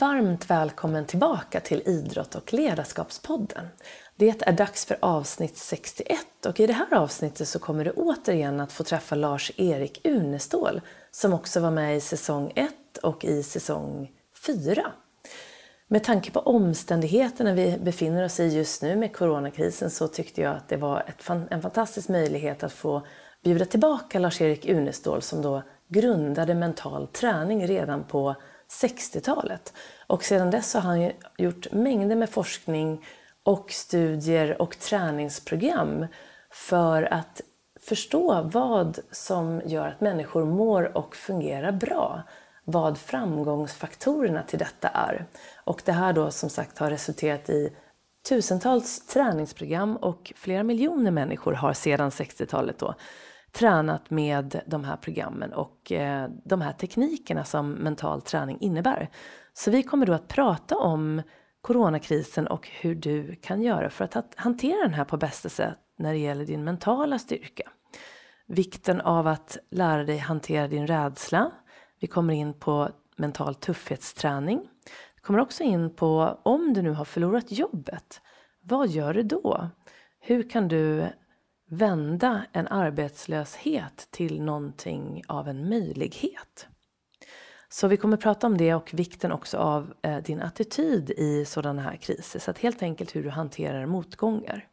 Varmt välkommen tillbaka till Idrott och ledarskapspodden. Det är dags för avsnitt 61 och i det här avsnittet så kommer du återigen att få träffa Lars-Erik Unestål som också var med i säsong 1 och i säsong 4. Med tanke på omständigheterna vi befinner oss i just nu med coronakrisen så tyckte jag att det var ett, en fantastisk möjlighet att få bjuda tillbaka Lars-Erik Unestål som då grundade mental träning redan på 60-talet. Och sedan dess har han gjort mängder med forskning och studier och träningsprogram för att förstå vad som gör att människor mår och fungerar bra. Vad framgångsfaktorerna till detta är. Och det här då som sagt har resulterat i tusentals träningsprogram och flera miljoner människor har sedan 60-talet då tränat med de här programmen och eh, de här teknikerna som mental träning innebär. Så vi kommer då att prata om coronakrisen och hur du kan göra för att hantera den här på bästa sätt när det gäller din mentala styrka. Vikten av att lära dig hantera din rädsla. Vi kommer in på mental tuffhetsträning. Vi kommer också in på om du nu har förlorat jobbet. Vad gör du då? Hur kan du vända en arbetslöshet till någonting av en möjlighet. Så vi kommer prata om det och vikten också av eh, din attityd i sådana här kriser. Så att helt enkelt hur du hanterar motgångar.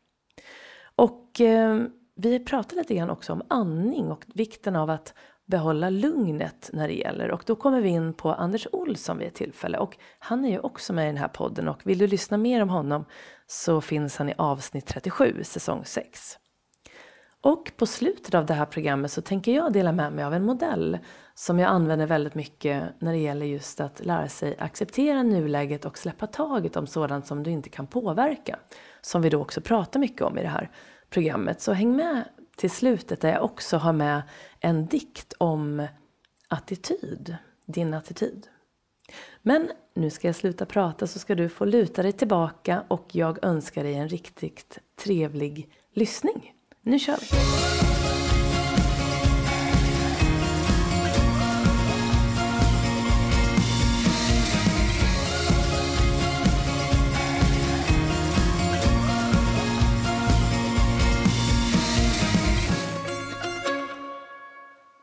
Och eh, vi pratar lite grann också om andning och vikten av att behålla lugnet när det gäller. Och då kommer vi in på Anders Olsson vid ett tillfälle och han är ju också med i den här podden och vill du lyssna mer om honom så finns han i avsnitt 37, säsong 6. Och på slutet av det här programmet så tänker jag dela med mig av en modell som jag använder väldigt mycket när det gäller just att lära sig acceptera nuläget och släppa taget om sådant som du inte kan påverka. Som vi då också pratar mycket om i det här programmet. Så häng med till slutet där jag också har med en dikt om attityd, din attityd. Men nu ska jag sluta prata så ska du få luta dig tillbaka och jag önskar dig en riktigt trevlig lyssning. Nu kör vi!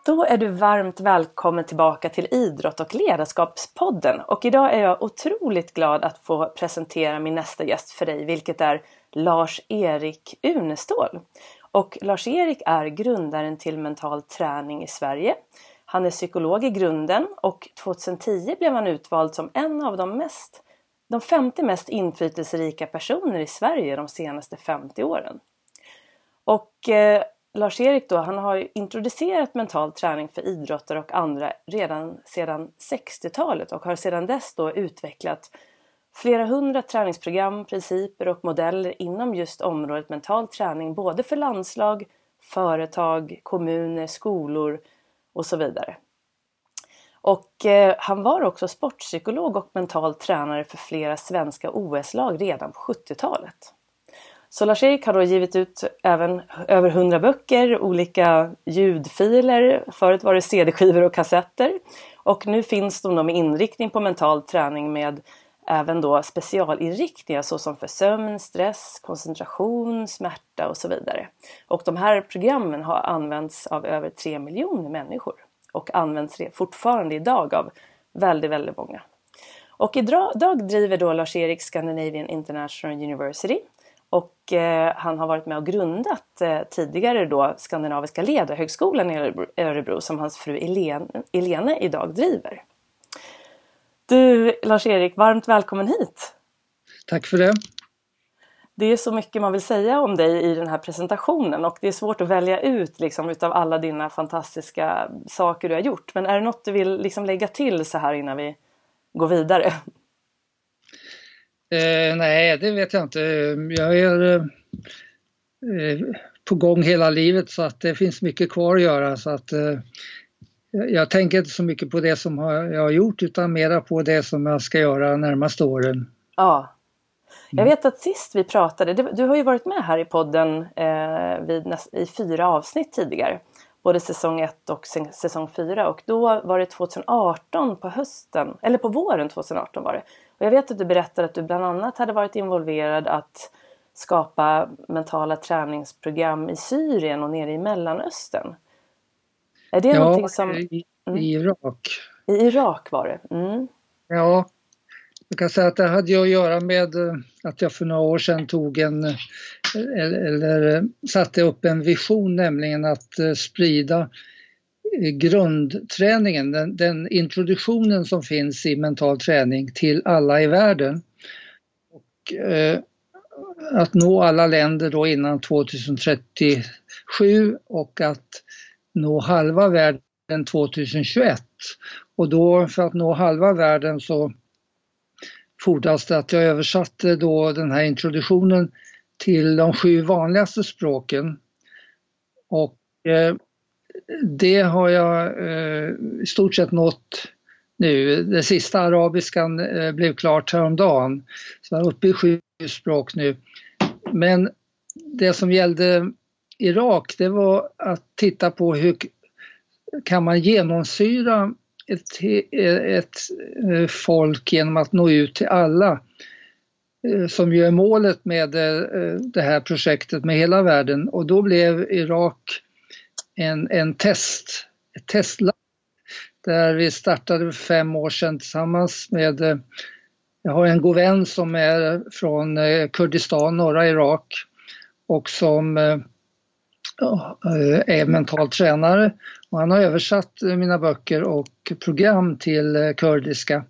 Då är du varmt välkommen tillbaka till Idrott och ledarskapspodden. Och idag är jag otroligt glad att få presentera min nästa gäst för dig, vilket är Lars-Erik Unestål. Och Lars-Erik är grundaren till Mental Träning i Sverige. Han är psykolog i grunden och 2010 blev han utvald som en av de mest de 50 mest inflytelserika personer i Sverige de senaste 50 åren. Och eh, Lars-Erik då, han har introducerat mental träning för idrottare och andra redan sedan 60-talet och har sedan dess då utvecklat flera hundra träningsprogram, principer och modeller inom just området mental träning både för landslag, företag, kommuner, skolor och så vidare. Och eh, han var också sportpsykolog och mental tränare för flera svenska OS-lag redan på 70-talet. Så Lars-Erik har då givit ut även över 100 böcker, olika ljudfiler, förut var det CD-skivor och kassetter. Och nu finns de med inriktning på mental träning med även då specialinriktningar såsom för sömn, stress, koncentration, smärta och så vidare. Och de här programmen har använts av över 3 miljoner människor och används fortfarande idag av väldigt, väldigt många. Och idag driver då Lars-Erik Scandinavian International University och eh, han har varit med och grundat eh, tidigare då Skandinaviska ledarhögskolan i Örebro som hans fru Elene idag driver. Du Lars-Erik, varmt välkommen hit! Tack för det! Det är så mycket man vill säga om dig i den här presentationen och det är svårt att välja ut liksom, utav alla dina fantastiska saker du har gjort. Men är det något du vill liksom, lägga till så här innan vi går vidare? Eh, nej, det vet jag inte. Jag är eh, på gång hela livet så att det finns mycket kvar att göra. Så att, eh, jag tänker inte så mycket på det som jag har gjort utan mera på det som jag ska göra närmaste åren. Ja. Jag mm. vet att sist vi pratade, du har ju varit med här i podden eh, i fyra avsnitt tidigare. både säsong 1 och säsong 4 och då var det 2018 på hösten, eller på våren 2018 var det. Och jag vet att du berättade att du bland annat hade varit involverad att skapa mentala träningsprogram i Syrien och nere i Mellanöstern. Är det ja, någonting som... i, mm. i Irak. I Irak var det? Mm. Ja, jag kan säga att det hade att göra med eh, att jag för några år sedan tog en, eh, eller, eller satte upp en vision, nämligen att eh, sprida grundträningen, den, den, introduktionen som finns i mental träning till alla i världen. Och, eh, att nå alla länder då innan 2037 och att nå halva världen 2021. Och då för att nå halva världen så fordras det att jag översatte då den här introduktionen till de sju vanligaste språken. Och eh, det har jag eh, i stort sett nått nu. Det sista arabiskan eh, blev klart häromdagen. Så jag är uppe i sju språk nu. Men det som gällde Irak det var att titta på hur kan man genomsyra ett, ett eh, folk genom att nå ut till alla eh, som ju är målet med eh, det här projektet med hela världen. Och då blev Irak en, en test, ett testland där vi startade för fem år sedan tillsammans med, jag har en god vän som är från Kurdistan, norra Irak och som Eh, är mental tränare och han har översatt eh, mina böcker och program till eh, kurdiska.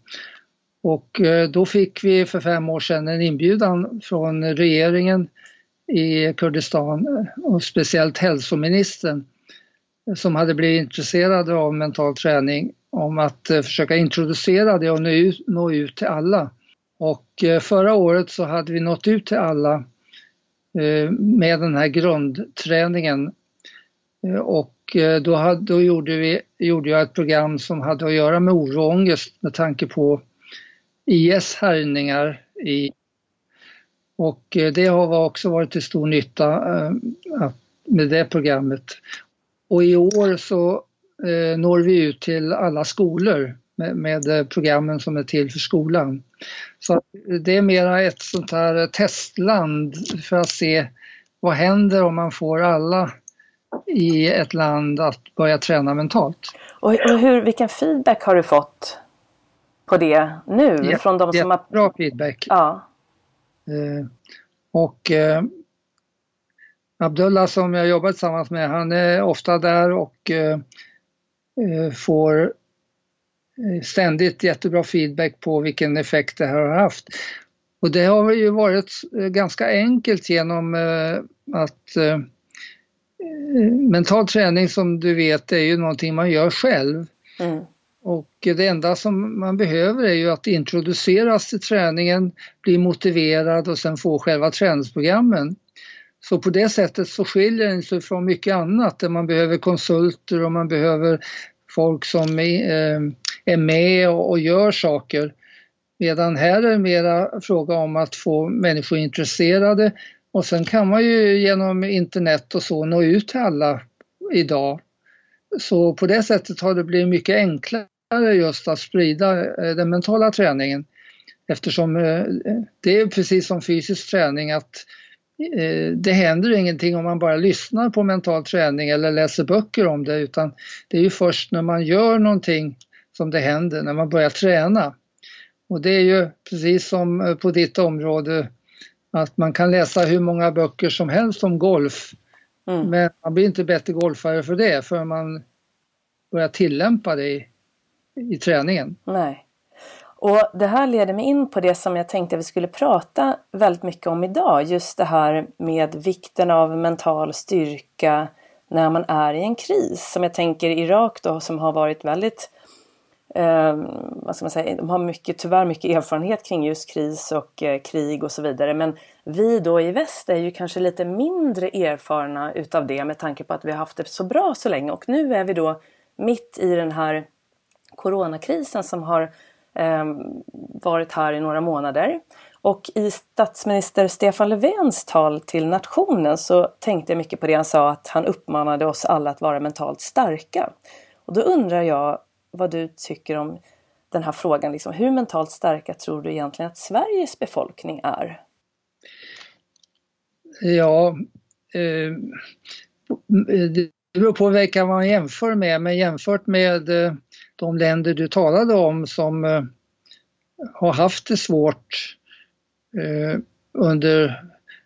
Och då fick vi för fem år sedan en inbjudan från regeringen i Kurdistan och speciellt hälsoministern som hade blivit intresserade av mental träning om att försöka introducera det och nå ut, nå ut till alla. Och förra året så hade vi nått ut till alla Eh, med den här grundträningen. Eh, och eh, då, hade, då gjorde, vi, gjorde jag ett program som hade att göra med oro och ångest med tanke på IS härjningar i och det har också varit till stor nytta med det programmet. Och i år så når vi ut till alla skolor med, med programmen som är till för skolan. Så det är mera ett sånt här testland för att se vad händer om man får alla i ett land att börja träna mentalt. Och, hur, vilken feedback har du fått på det nu? Ja, från de som har... Bra feedback. Ja. Eh, och eh, Abdullah som jag jobbar tillsammans med, han är ofta där och eh, eh får Eh, ständigt jättebra feedback på vilken effekt det här har haft. Och det har ju varit eh, ganska enkelt genom eh, att mental träning som du vet är ju någonting man gör själv. Mm. Och det enda som man behöver är ju att introduceras till träningen, bli motiverad och sen få själva träningsprogrammen. Så på det sättet så skiljer den sig från mycket annat där man behöver konsulter och man behöver folk som är, eh, med och, gör saker. Medan här är det mera fråga om att få människor intresserade och sen kan man ju genom internet och så nå ut till alla idag. Så på det sättet har det blivit mycket enklare just att sprida eh, den mentala träningen. Eftersom eh, det är precis som fysisk träning att det händer ingenting om man bara lyssnar på mental träning eller läser böcker om det utan det är ju först när man gör någonting som det händer när man börjar träna. Och det är ju precis som eh, på ditt område att man kan läsa hur många böcker som helst om golf. Mm. Men man blir inte bättre golfare för det förrän man börjar tillämpa det i, i träningen. Nej. Och det här leder mig in på det som jag tänkte vi skulle prata väldigt mycket om idag. Just det här med vikten av mental styrka när man är i en kris. Som jag tänker Irak då som har varit väldigt eh, vad ska man säga, de har mycket, tyvärr mycket erfarenhet kring just kris och eh, krig och så vidare. Men vi då i väst är ju kanske lite mindre erfarna utav det med tanke på att vi har haft det så bra så länge. Och nu är vi då mitt i den här coronakrisen som har Ehm, varit här i några månader. Och i statsminister Stefan Löfvens tal till nationen så tänkte jag mycket på det han sa att han uppmanade oss alla att vara mentalt starka. Och då undrar jag vad du tycker om den här frågan. Liksom, hur mentalt starka tror du egentligen att Sveriges befolkning är? Ja, eh, det beror på vilka man jämför med, men jämfört med eh, de länder du talade om som eh, har haft det svårt eh, under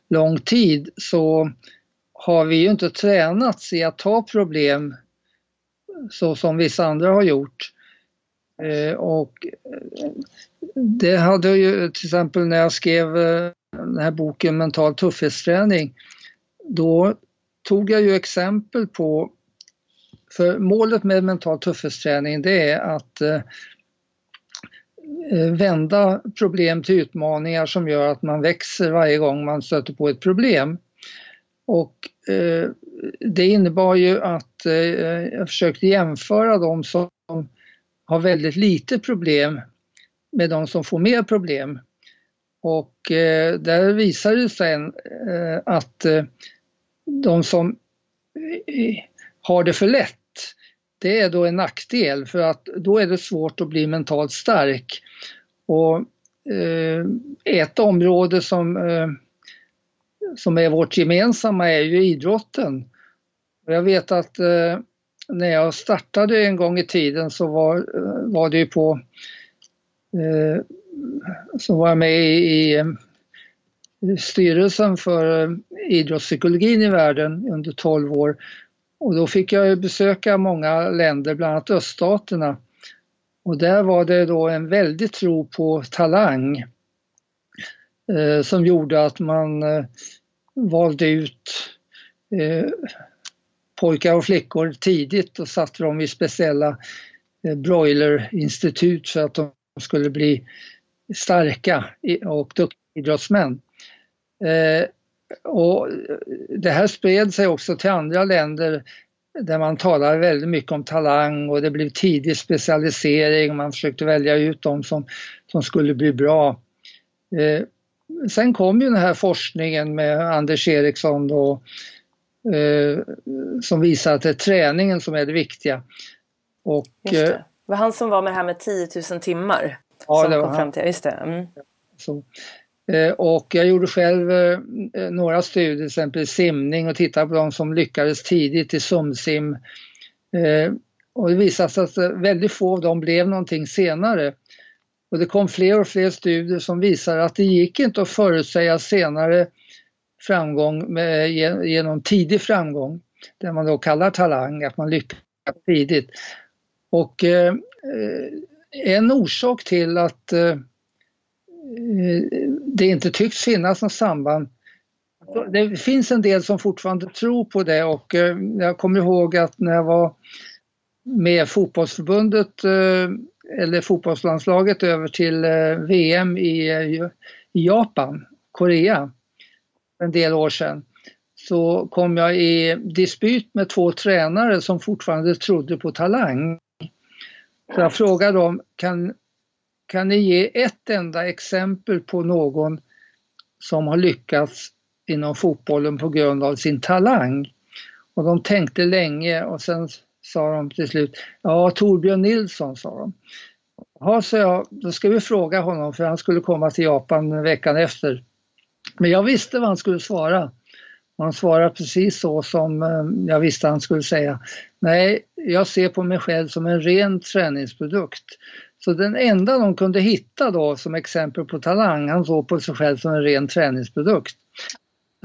lång tid så har vi ju inte tränats i att ta problem så som vissa andra har gjort. Eh, och eh, det hade ju till exempel när jag skrev eh, den här boken Mental tuffhetsträning, då tog jag ju exempel på, för målet med mental tuffhetsträning det är att eh, eh, vända problem till utmaningar som gör att man växer varje gång man stöter på ett problem. Och eh, det innebar ju att eh, jag försökte jämföra de som har väldigt lite problem med de som får mer problem. Och eh, där visar det sig eh, att eh, de som eh, har det för lätt, det är då en nackdel för att då är det svårt att bli mentalt stark. Och eh, ett område som, eh, som är vårt gemensamma är ju idrotten. Och jag vet att eh, när jag startade en gång i tiden så var, eh, var det ju på eh, så var jag med i, i styrelsen för idrottspsykologin i världen under 12 år. Och då fick jag besöka många länder, bland annat öststaterna. Och där var det då en väldig tro på talang eh, som gjorde att man eh, valde ut eh, pojkar och flickor tidigt och satte dem i speciella eh, broilerinstitut för att de skulle bli starka och duktiga idrottsmän. Eh, Eh, och det här spred sig också till andra länder där man talar väldigt mycket om talang och det blev tidig specialisering. Man försökte välja ut de som, som skulle bli bra. Eh, sen kom ju den här forskningen med Anders Eriksson då, eh, som visar att det är träningen som är det viktiga. Och, det. det var han som var med det här med 10 000 timmar? Ja, som det var kom fram till, just det. Mm. Så, eh, Eh, och jag gjorde själv eh, eh, några studier, till exempel simning och tittade på de som lyckades tidigt i sumsim. Och det visade sig att väldigt få av dem blev någonting senare. Och det kom fler och fler studier som visar att det gick inte att förutsäga senare framgång med, genom tidig framgång, det man då kallar talang, att man lyckas tidigt. Och eh, en orsak till att eh, det inte tycks finnas något samband det finns en del som fortfarande tror på det och eh, jag kommer ihåg att när jag var med fotbollsförbundet eh, eller fotbollslandslaget över till VM i Japan, Korea, en del år sedan, så kom jag i dispyt med två tränare som fortfarande trodde på talang. Så jag frågar dem, kan, kan ni ge ett enda exempel på någon som har lyckats inom fotbollen på grund av sin talang? Och de tänkte länge och sen sa de till slut, ja Torbjörn Nilsson sa de. Ja, så jag, då ska vi fråga honom för han skulle komma till Japan veckan efter. Men jag visste vad han skulle svara. Och han svarade precis så som eh, jag visste han skulle säga. Nej, jag ser på mig själv som en ren träningsprodukt. Så den enda de kunde hitta då som exempel på talang, han såg på sig själv som en ren träningsprodukt.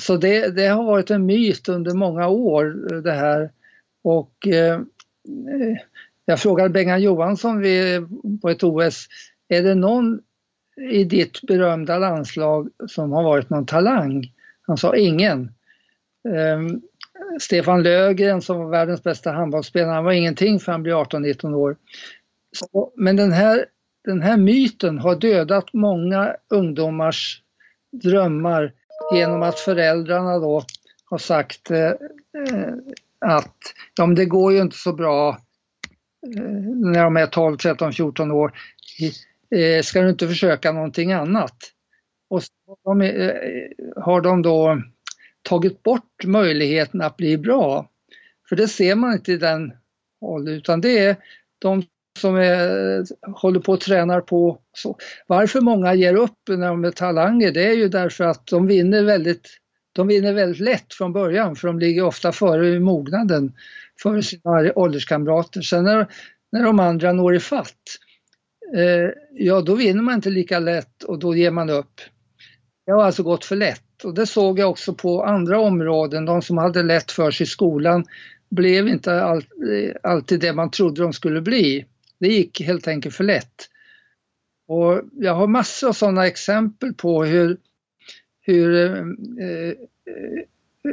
Så det, det har varit en myt under många år eh, det här. Och eh, jag frågade Bengan Johansson vid, på ett OS, är det någon i ditt berömda landslag som har varit någon talang? Han sa ingen. Um, Stefan Lögren som var världens bästa handbollsspelare, han var ingenting för han blev 18-19 år. Så, men den här, den här myten har dödat många ungdomars drömmar genom att föräldrarna då har sagt eh, eh att ja, men det går ju inte så bra eh, när de är 12, 13, 14 år. Eh, ska du inte försöka någonting annat? Och så har de, eh, har de då tagit bort möjligheten att bli bra. För det ser man inte i den åldern utan det är de som är, håller på och tränar på. Så. Varför många ger upp när de är talanger det är ju därför att de vinner väldigt, de vinner väldigt lätt från början för de ligger ofta före i mognaden för sina ålderskamrater. Sen när, när de andra når ifatt, eh, ja då vinner man inte lika lätt och då ger man upp. Det har alltså gått för lätt och det såg jag också på andra områden. De som hade lätt för sig i skolan blev inte all, eh, alltid det man trodde de skulle bli. Det gick helt enkelt för lätt. Och jag har massor av sådana exempel på hur, hur eh, eh,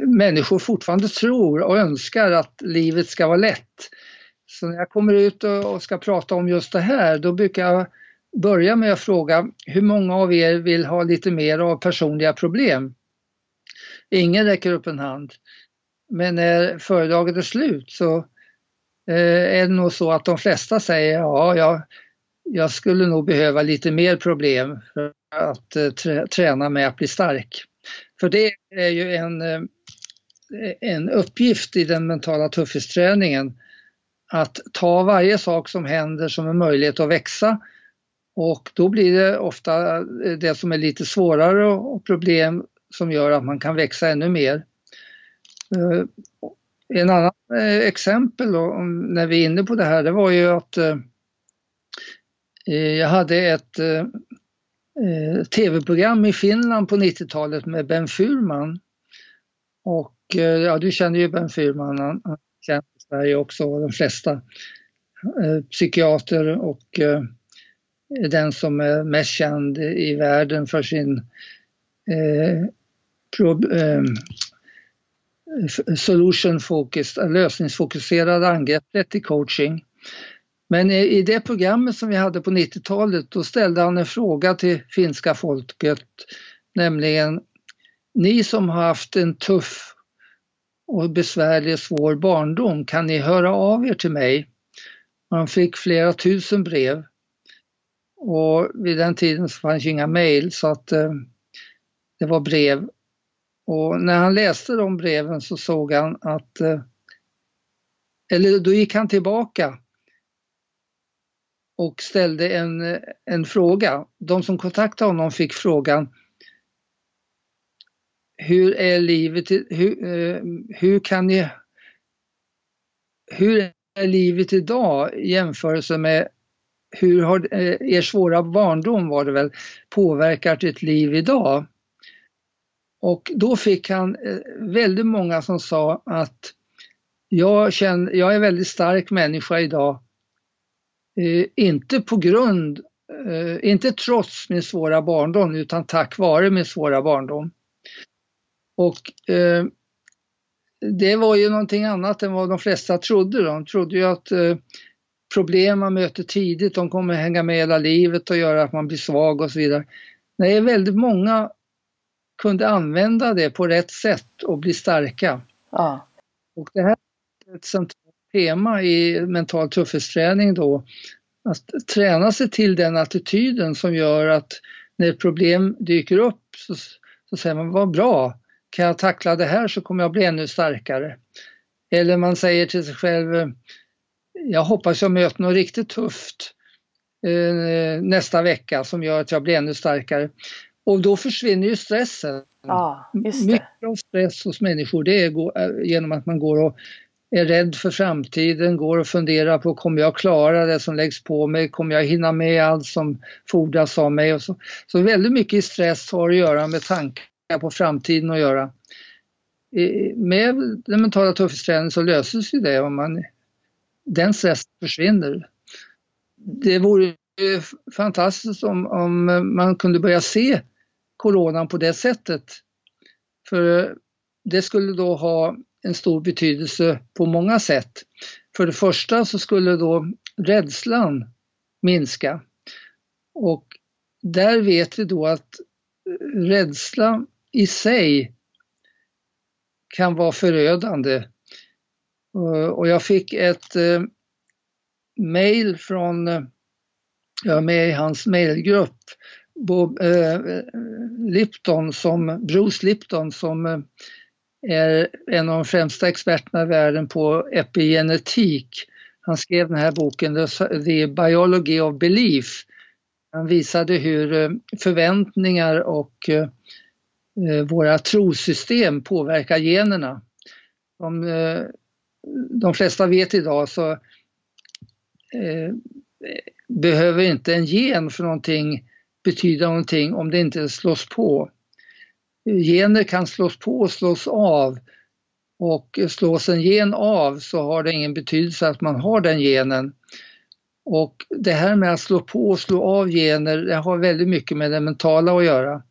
människor fortfarande tror och önskar att livet ska vara lätt. Så när jag kommer ut och ska prata om just det här, då brukar jag börja med att fråga hur många av er vill ha lite mer av personliga problem? Ingen räcker upp en hand. Men när föredraget är slut så Eh, är det nog så att de flesta säger ja, jag, jag skulle nog behöva lite mer problem för att eh, träna med att bli stark. För det är ju en, eh, en uppgift i den mentala tuffhetsträningen att ta varje sak som händer som en möjlighet att växa och då blir det ofta det som är lite svårare och problem som gör att man kan växa ännu mer. En annan eh, exempel då, när vi är inne på det här, det var ju att eh, eh jag hade ett eh, eh, tv-program i Finland på 90-talet med Ben Furman. Och ja, du känner ju Ben Furman, han, han känner i Sverige också, de flesta. Psykiater och den som är mest känd i världen för sin eh, pro, solution focused, lösningsfokuserade angreppet i coaching. Men i det programmet som vi hade på 90-talet då ställde han en fråga till finska folket, nämligen ni som har haft en tuff och besvärlig och svår barndom, kan ni höra av er till mig? Man fick flera tusen brev. Och vid den tiden så fanns inga mejl så att eh, det var brev och när han läste de breven så såg han att, eh, eller då gick han tillbaka och ställde en, eh, en fråga. De som kontaktade honom fick frågan Hur är livet, hur, eh, hur kan ni, hur är livet idag i jämförelse med hur har er svåra barndom var det väl påverkat ert liv idag? Och då fick han eh, väldigt många som sa att jag, känner, jag är en väldigt stark människa idag. Eh, inte på grund, eh, inte trots min svåra barndom utan tack vare min svåra barndom. Och eh, det var ju någonting annat än vad de flesta trodde. De trodde ju att eh, problem man möter tidigt, de kommer hänga med hela livet och göra att man blir svag och så vidare. Nej, väldigt många kunde använda det på rätt sätt och bli starka. Ja. Och det här är ett centralt tema i mental tuffhetsträning då. Att träna sig till den attityden som gör att när problem dyker upp så, så säger man vad bra, kan jag tackla det här så kommer jag bli ännu starkare. Eller man säger till sig själv, jag hoppas jag möter något riktigt tufft eh, nästa vecka som gör att jag blir ännu starkare. Och då försvinner ju stressen. Ja, Mycket av stress hos människor det är genom att man går och är rädd för framtiden, går och funderar på kommer jag klara det som läggs på mig, kommer jag hinna med allt som fordras av mig. Och så. så väldigt mycket stress har att göra med tankar på framtiden att göra. Med den mentala tuffhetsträningen så löses ju det om man, den stressen försvinner. Det vore fantastiskt om, om man kunde börja se coronan på det sättet. För eh, det skulle då ha en stor betydelse på många sätt. För det första så skulle då rädslan minska. Och där vet vi då att eh, rädsla i sig kan vara förödande. Eh, och jag fick ett mail från, jag är med i hans mailgrupp Bob, eh, eh, Lipton som, Bruce Lipton som eh, är en av de främsta experterna i världen på epigenetik. Han skrev den här boken The Biology of Belief. Han visade hur eh, förväntningar och eh, eh våra trosystem påverkar generna. De, eh, de flesta vet idag så eh, behöver inte en gen för någonting betyda någonting om det inte slås på. Gener kan slås på och slås av och slås en gen av så har det ingen betydelse att man har den genen. Och det här med att slå på och slå av gener, det har väldigt mycket med det mentala att göra.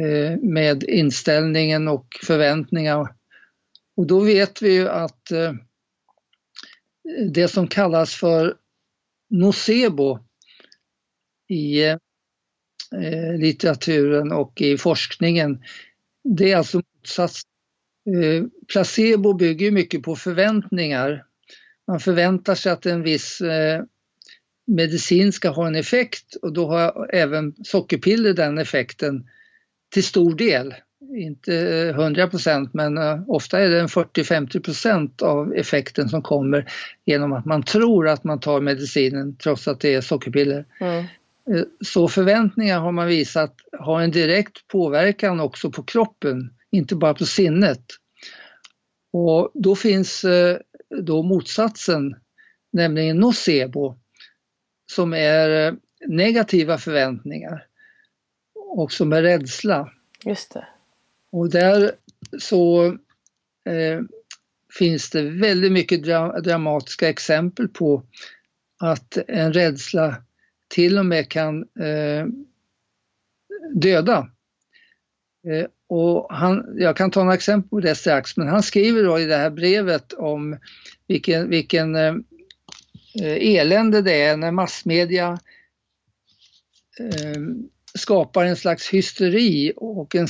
Eh, med inställningen och förväntningar. Och då vet vi ju att eh, det som kallas för nocebo i eh, eh, litteraturen och i forskningen, det är alltså motsats. Eh, placebo bygger mycket på förväntningar. Man förväntar sig att en viss eh, medicin ska ha en effekt och då har även sockerpiller den effekten till stor del inte eh, 100 procent men eh, ofta är det en 40-50 procent av effekten som kommer genom att man tror att man tar medicinen trots att det är sockerpiller. Mm. Eh, så förväntningar har man visat har en direkt påverkan också på kroppen, inte bara på sinnet. Och då finns eh, då motsatsen, nämligen nocebo, som är negativa förväntningar och som är rädsla. Just det. Och där så eh, finns det väldigt mycket dra dramatiska exempel på att en rädsla till och med kan eh, döda. Eh, och han, jag kan ta några exempel på det strax, men han skriver då i det här brevet om vilken, vilken eh, eh elände det är när massmedia eh, skapar en slags hysteri och en,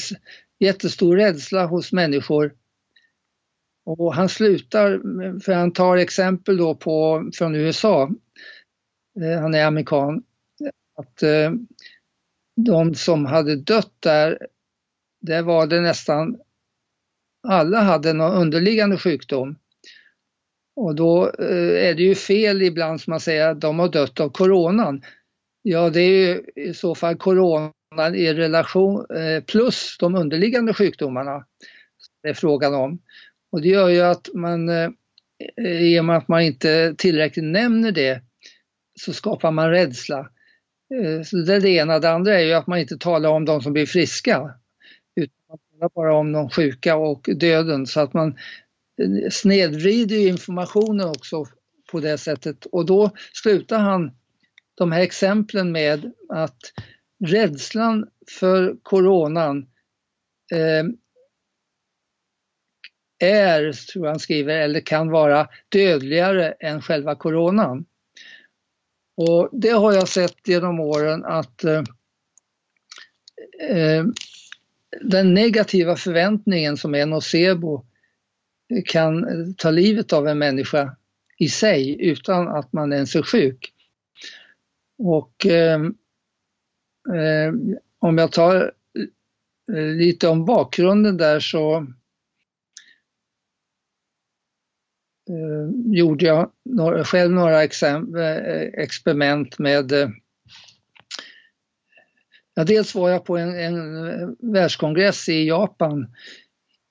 jättestor rädsla hos människor. Och han slutar, för han tar exempel då på, från USA, eh, han är amerikan, att eh, de som hade dött där, där var det nästan alla hade någon underliggande sjukdom. Och då eh, är det ju fel ibland som man säger att de har dött av coronan. Ja, det är ju i så fall corona i relation eh, plus de underliggande sjukdomarna det är frågan om. Och det gör ju att man, eh, i och med att man inte tillräckligt nämner det, så skapar man rädsla. Eh, så det är det ena. Det andra är ju att man inte talar om de som blir friska, utan man talar bara om de sjuka och döden så att man eh, snedvrider informationen också på det sättet. Och då slutar han de här exemplen med att rädslan för coronan eh, är, tror jag han skriver, eller kan vara dödligare än själva coronan. Och det har jag sett genom åren att eh, eh den negativa förväntningen som är nocebo kan ta livet av en människa i sig utan att man ens är sjuk. Och eh, Eh, om jag tar eh, lite om bakgrunden där så eh, gjorde jag några, själv några experiment med Ja, dels var jag på en, en världskongress i Japan,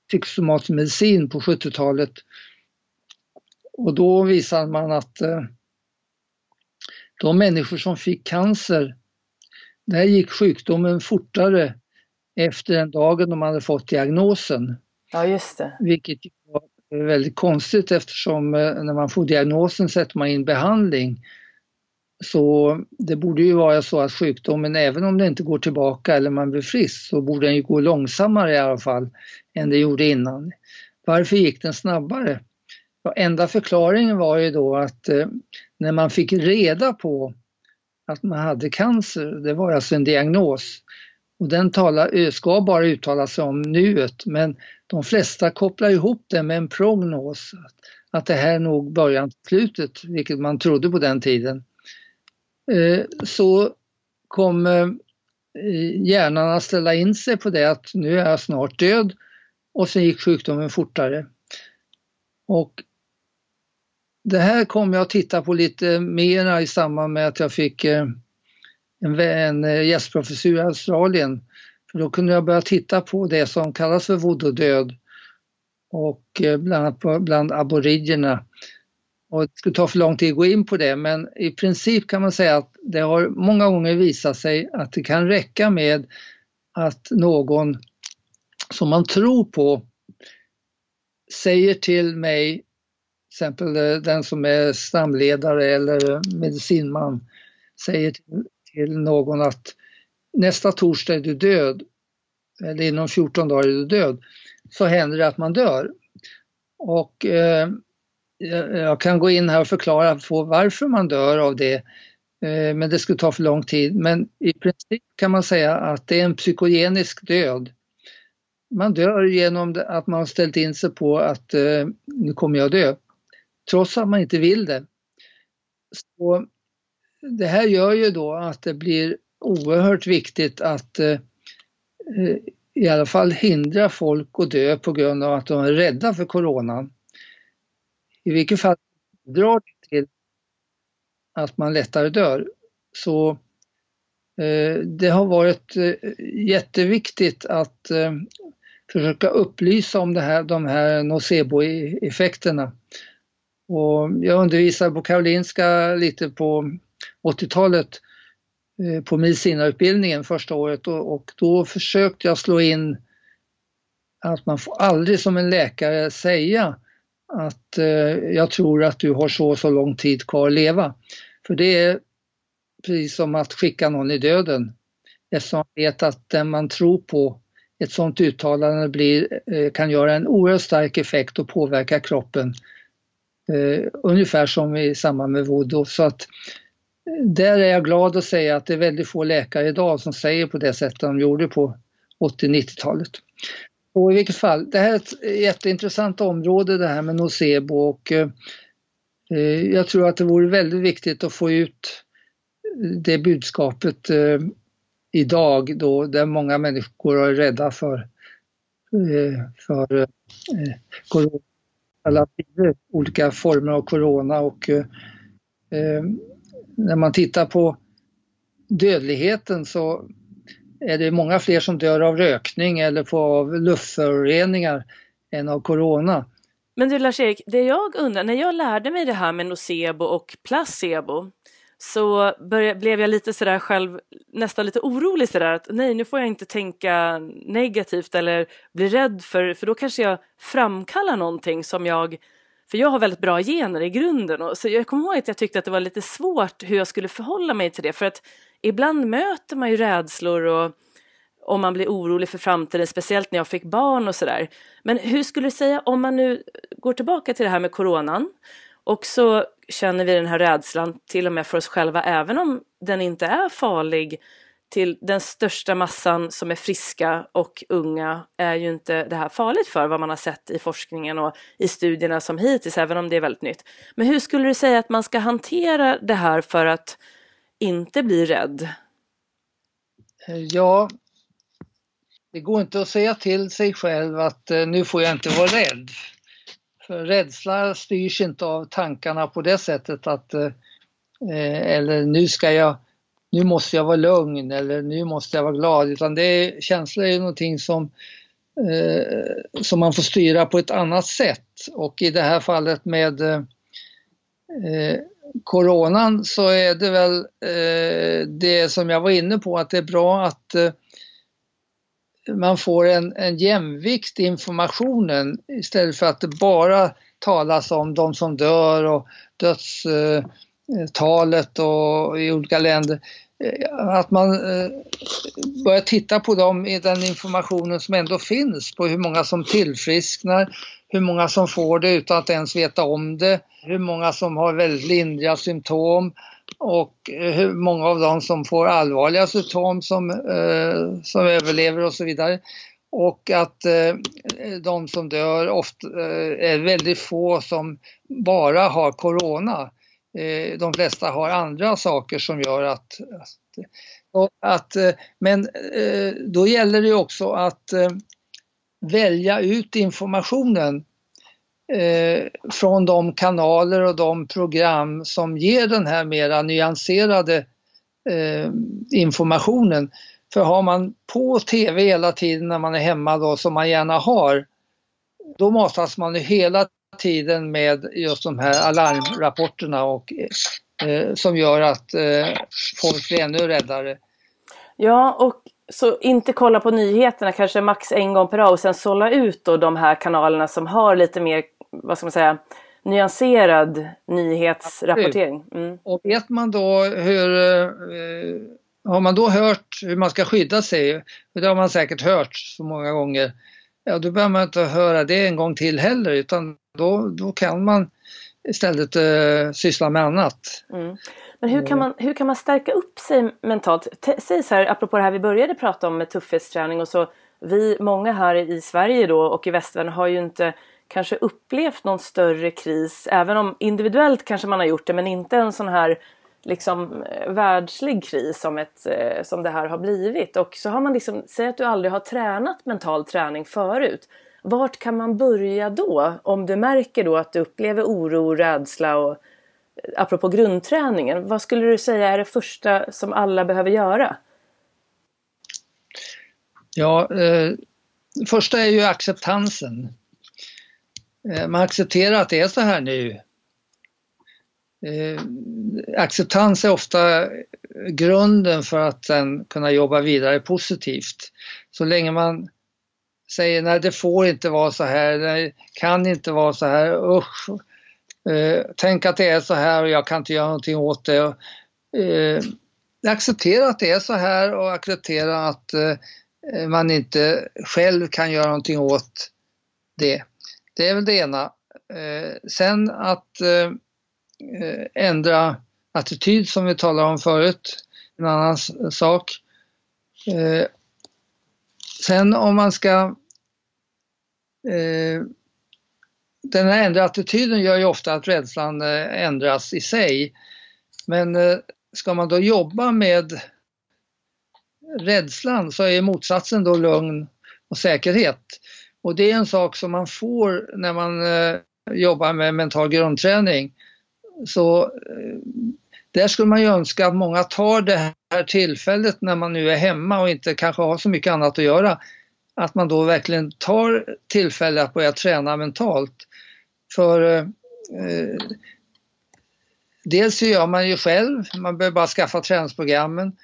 psykosomatisk medicin på 70-talet. Och då visade man att de människor som fick cancer där gick sjukdomen fortare efter den dagen de hade fått diagnosen. Ja, just det. Vilket väldigt konstigt eftersom eh, när man får diagnosen sätter man in behandling. Så det borde ju vara så att sjukdomen, även om den inte går tillbaka eller man blir frisk, så borde den ju gå långsammare i alla fall än det gjorde innan. Varför gick den snabbare? Ja, enda förklaringen var ju då att eh, när man fick reda på att man hade cancer. Det var alltså en diagnos. Och den talar, eh, ska bara uttala sig om nuet men de flesta kopplar ihop det med en prognos. Att det här är nog början till slutet, vilket man trodde på den tiden. Eh, så kommer eh, hjärnan att ställa in sig på det att nu är jag snart död och sen gick sjukdomen fortare. Och det här kom jag att titta på lite mera i samband med att jag fick en, en eh, gästprofessur i Australien. För då kunde jag börja titta på det som kallas för voodoo-död och eh, bland annat bland aboriginerna. Och det skulle ta för lång tid att gå in på det men i princip kan man säga att det har många gånger visat sig att det kan räcka med att någon som man tror på säger till mig, till exempel eh, den som är stamledare eller medicinman, säger till, någon att nästa torsdag är du död, eller inom 14 dagar är du död, så händer det att man dör. Och eh, eh, jag kan gå in här och förklara på varför man dör av det, eh, men det skulle ta för lång tid. Men i princip kan man säga att det är en psykogenisk död. Man dör genom att man har ställt in sig på att eh, nu kommer jag dö, trots att man inte vill det. Så det här gör ju då att det blir oerhört viktigt att eh, eh, i alla fall hindra folk att dö på grund av att de är rädda för coronan. I vilket fall drar det till att man lättare dör. Så eh, det har varit eh, jätteviktigt att eh, försöka upplysa om det här, de här nocebo-effekterna. Och jag undervisar på Karolinska lite på 80-talet eh, på medicinarutbildningen första året och, och då försökte jag slå in att man får aldrig som en läkare säga att eh, jag tror att du har så och så lång tid kvar att leva. För det är precis som att skicka någon i döden. Eftersom man vet att den man tror på, ett sådant uttalande blir, eh, kan göra en oerhört stark effekt och påverka kroppen. Eh, ungefär som i samband med voodoo. Så att eh, där är jag glad att säga att det är väldigt få läkare idag som säger på det sättet de gjorde på 80-90-talet. Och i vilket fall, det här är ett jätteintressant område det här med nocebo och eh, jag tror att det vore väldigt viktigt att få ut det budskapet eh, idag då där många människor är rädda för, eh, för eh, corona, alla olika former av corona och eh, eh när man tittar på dödligheten så är det många fler som dör av rökning eller av luftföroreningar än av corona. Men du Lars-Erik, det jag undrar, när jag lärde mig det här med nocebo och placebo så började, blev jag lite sådär själv, nästan lite orolig sådär att nej nu får jag inte tänka negativt eller bli rädd för, för då kanske jag framkallar någonting som jag för jag har väldigt bra gener i grunden och så jag kommer ihåg att jag tyckte att det var lite svårt hur jag skulle förhålla mig till det för att ibland möter man ju rädslor och om man blir orolig för framtiden, speciellt när jag fick barn och sådär. Men hur skulle du säga om man nu går tillbaka till det här med coronan och så känner vi den här rädslan till och med för oss själva, även om den inte är farlig till den största massan som är friska och unga är ju inte det här farligt för vad man har sett i forskningen och i studierna som hittills, även om det är väldigt nytt. Men hur skulle du säga att man ska hantera det här för att inte bli rädd? Eh, ja, det går inte att säga till sig själv att eh, nu får jag inte vara rädd. För rädsla styrs inte av tankarna på det sättet att eh, eller nu ska jag nu måste jag vara lugn eller nu måste jag vara glad utan det är, känslor är någonting som, eh, som man får styra på ett annat sätt och i det här fallet med eh, coronan så är det väl eh, det som jag var inne på att det är bra att eh, man får en, en jämvikt i informationen istället för att det bara talas om de som dör och dödstalet eh, eh, och i olika länder. Eh, att man eh, börjar titta på dem i den informationen som ändå finns på hur många som tillfrisknar, hur många som får det utan att ens veta om det, hur många som har väldigt lindriga symptom och eh, hur många av dem som får allvarliga symptom som, som överlever och så vidare. Och att de som dör ofta är väldigt få som bara har corona. Eh, de flesta har andra saker som gör att... att, att eh, men eh, då gäller det också att välja ut informationen från de kanaler och de program som ger den här mera nyanserade informationen. För har man på TV hela tiden när man är hemma då, som man gärna har, då matas man hela tiden med just de här alarmrapporterna och, eh, som gör att eh, folk blir ännu räddare. Ja, och så inte kolla på nyheterna kanske max en gång per dag och sen sålla ut då de här kanalerna som har lite mer, vad ska man säga, nyanserad nyhetsrapportering. Mm. Och vet man då hur, eh, har man då hört hur man ska skydda sig, det har man säkert hört så många gånger, ja då behöver man inte höra det en gång till heller utan då, då kan man istället eh, syssla med annat. Mm. Men hur kan, man, hur kan man stärka upp sig mentalt? Säg så här, apropå det här vi började prata om med tuffhetsträning och så. Vi, många här i Sverige då och i västvärlden har ju inte kanske upplevt någon större kris, även om individuellt kanske man har gjort det, men inte en sån här liksom eh, världslig kris som, ett, eh, som det här har blivit. Och så har man liksom, säg att du aldrig har tränat mental träning förut. Vart kan man börja då? Om du märker då att du upplever oro, rädsla och eh, apropå grundträningen. Vad skulle du säga är det första som alla behöver göra? Ja, eh, första är ju acceptansen. Eh, man accepterar att det är så här nu. Eh, acceptans är ofta grunden för att sen kunna jobba vidare positivt. Så länge man säger nej det får inte vara så här, det kan inte vara så här, usch. Eh, tänk att det är så här och jag kan inte göra någonting åt det. Eh, acceptera att det är så här och acceptera att eh, man inte själv kan göra någonting åt det. Det är väl det ena. Eh, sen att eh, Eh, ändra attityd som vi talade om förut, en annan sak. Eh, sen om man ska eh, den här ändrade attityden gör ju ofta att rädslan eh, ändras i sig. Men eh, ska man då jobba med rädslan så är motsatsen då lugn och säkerhet. Och det är en sak som man får när man eh, jobbar med mental grundträning. Så eh, där skulle man ju önska att många tar det här tillfället när man nu är hemma och inte kanske har så mycket annat att göra att man då verkligen tar tillfället att börja träna mentalt. För eh, eh dels så gör man ju själv, man behöver bara skaffa träningsprogrammen,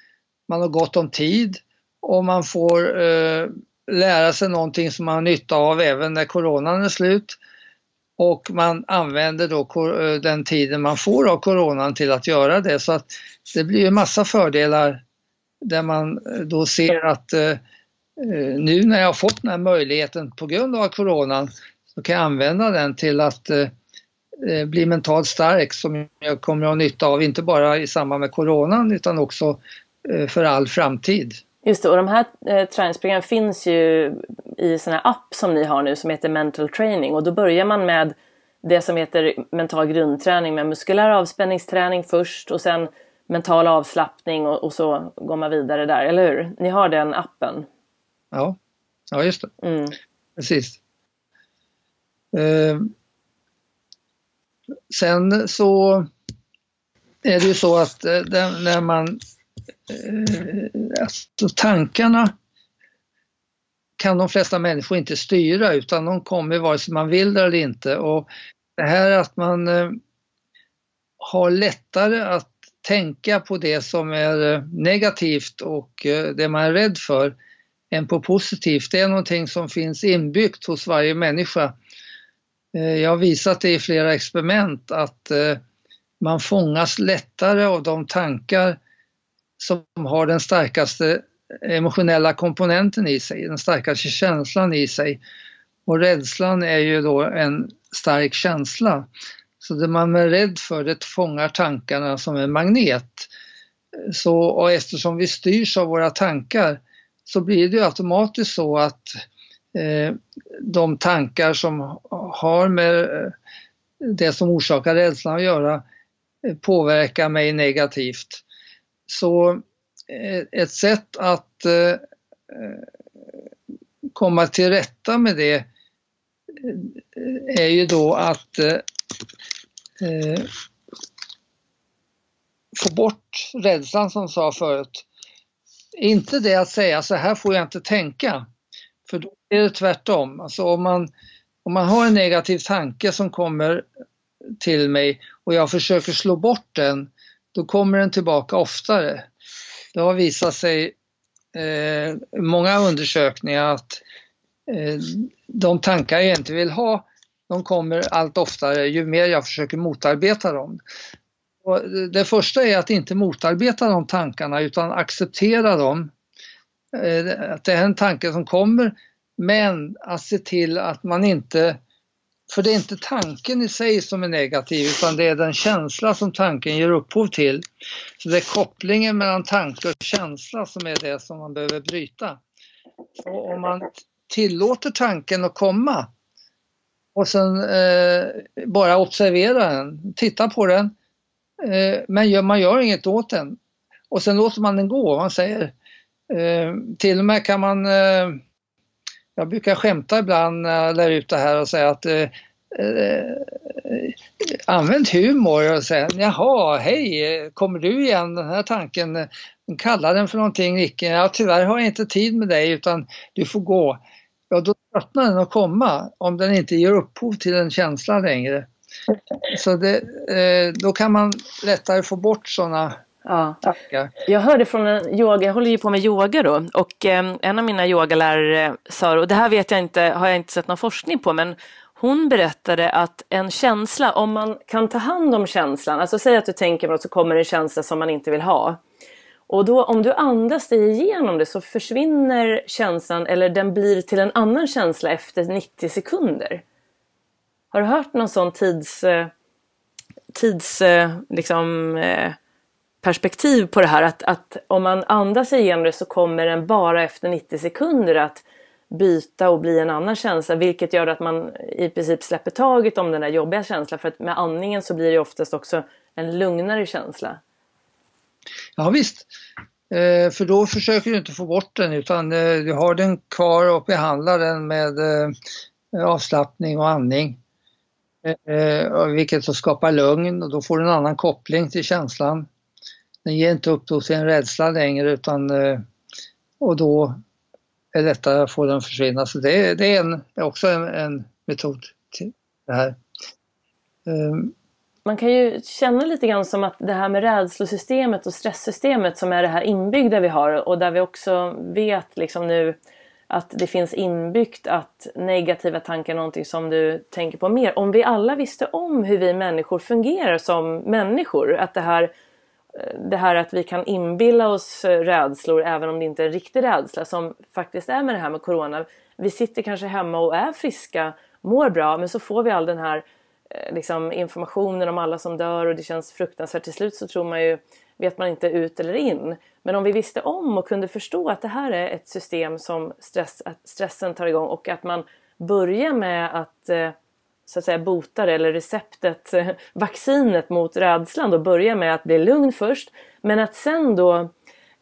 man har gott om tid och man får eh, lära sig någonting som man har nytta av även när coronan är slut. Och man använder då eh, den tiden man får av coronan till att göra det så att det blir ju massa fördelar där man eh, då ser att eh, eh, nu när jag har fått den här möjligheten på grund av coronan så kan jag använda den till att eh, bli mentalt stark som jag kommer att ha nytta av, inte bara i samband med coronan utan också för all framtid. Just det, och de här eh, träningsprogrammen finns ju i sån här app som ni har nu som heter Mental Training och då börjar man med det som heter mental grundträning med muskulär avspänningsträning först och sen mental avslappning och, och så går man vidare där, eller hur? Ni har den appen? Ja, ja just det. Mm. Precis. Eh, sen så är det ju så att eh, när man... Eh, alltså tankarna kan de flesta människor inte styra utan de kommer vare sig man vill det eller inte. Och det här att man eh, har lättare att tänka på det som är eh, negativt och det man är rädd för än på positivt. Det är någonting som finns inbyggt hos varje människa. Jag har visat det i flera experiment att man fångas lättare av de tankar som har den starkaste emotionella komponenten i sig, den starkaste känslan i sig. Och rädslan är ju då en stark känsla. Så det man är rädd för det fångar tankarna som en magnet. Så, och eftersom vi styrs av våra tankar så blir det ju automatiskt så att eh, de tankar som har med eh, det som orsakar rädslan att göra eh, påverkar mig negativt. Så eh, ett sätt att eh, eh, komma till rätta med det är ju då att få bort rädslan som sa förut. Inte det att säga så här får jag inte tänka. För då är det tvärtom. Alltså om man, om man har en negativ tanke som kommer till mig och jag försöker slå bort den, då kommer den tillbaka oftare. Det har visat sig eh, många undersökningar att eh, de tankar jag inte vill ha, de kommer allt oftare ju mer jag försöker motarbeta dem. Och det första är att inte motarbeta de tankarna utan acceptera dem. Eh, att det är en tanke som kommer men att se till att man inte för det är inte tanken i sig som är negativ utan det är den känsla som tanken ger upphov till. Så det är kopplingen mellan tanke och känsla som är det som man behöver bryta. Så om man tillåter tanken att komma och sen eh, bara observera den, titta på den, eh, men gör, man gör inget åt den. Och sen låter man den gå, man säger. Eh, till och med kan man eh, jag brukar skämta ibland när jag lär ut det här och säga att eh, eh, använd humor och säga jaha, hej, kommer du igen den här tanken? Eh, Kalla den för någonting Nicke. Ja, tyvärr har jag inte tid med dig utan du får gå. Ja, då tröttnar den att komma om den inte ger upphov till en känsla längre. Så det, eh, då kan man lättare få bort sådana Ja. Jag hörde från en yoga, jag håller ju på med yoga då och eh, en av mina yogalärare sa, och det här vet jag inte, har jag inte sett någon forskning på, men hon berättade att en känsla, om man kan ta hand om känslan, alltså säg att du tänker på något så kommer en känsla som man inte vill ha. Och då om du andas dig igenom det så försvinner känslan eller den blir till en annan känsla efter 90 sekunder. Har du hört någon sån tids, eh, tids eh, liksom, eh, perspektiv på det här. Att, att om man andas igenom det så kommer den bara efter 90 sekunder att byta och bli en annan känsla. Vilket gör att man i princip släpper taget om den där jobbiga känslan. För att med andningen så blir det oftast också en lugnare känsla. Ja visst. Eh, för då försöker du inte få bort den utan eh, du har den kvar och behandlar den med eh, avslappning och andning. Eh, eh, vilket så skapar lugn och då får du en annan koppling till känslan den ger inte upphov till en rädsla längre utan eh, och då är det lättare att få den att försvinna. Så det, är, det är en, också en, en, metod till det här. Um, man kan ju känna lite grann som att det här med rädslosystemet och stresssystemet som är det här inbyggda vi har och där vi också vet liksom nu att det finns inbyggt att negativa tankar är någonting som du tänker på mer. Om vi alla visste om hur vi människor fungerar som människor, att det här det här att vi kan inbilla oss eh, rädslor även om det inte är en riktig rädsla som faktiskt är med det här med Corona. Vi sitter kanske hemma och är friska, mår bra men så får vi all den här eh, liksom, informationen om alla som dör och det känns fruktansvärt. Till slut så tror man ju, vet man inte ut eller in. Men om vi visste om och kunde förstå att det här är ett system som stress, att stressen tar igång och att man börjar med att eh, så att säga botar eller receptet, eh, vaccinet mot rädslan då börjar med att bli lugn först men att sen då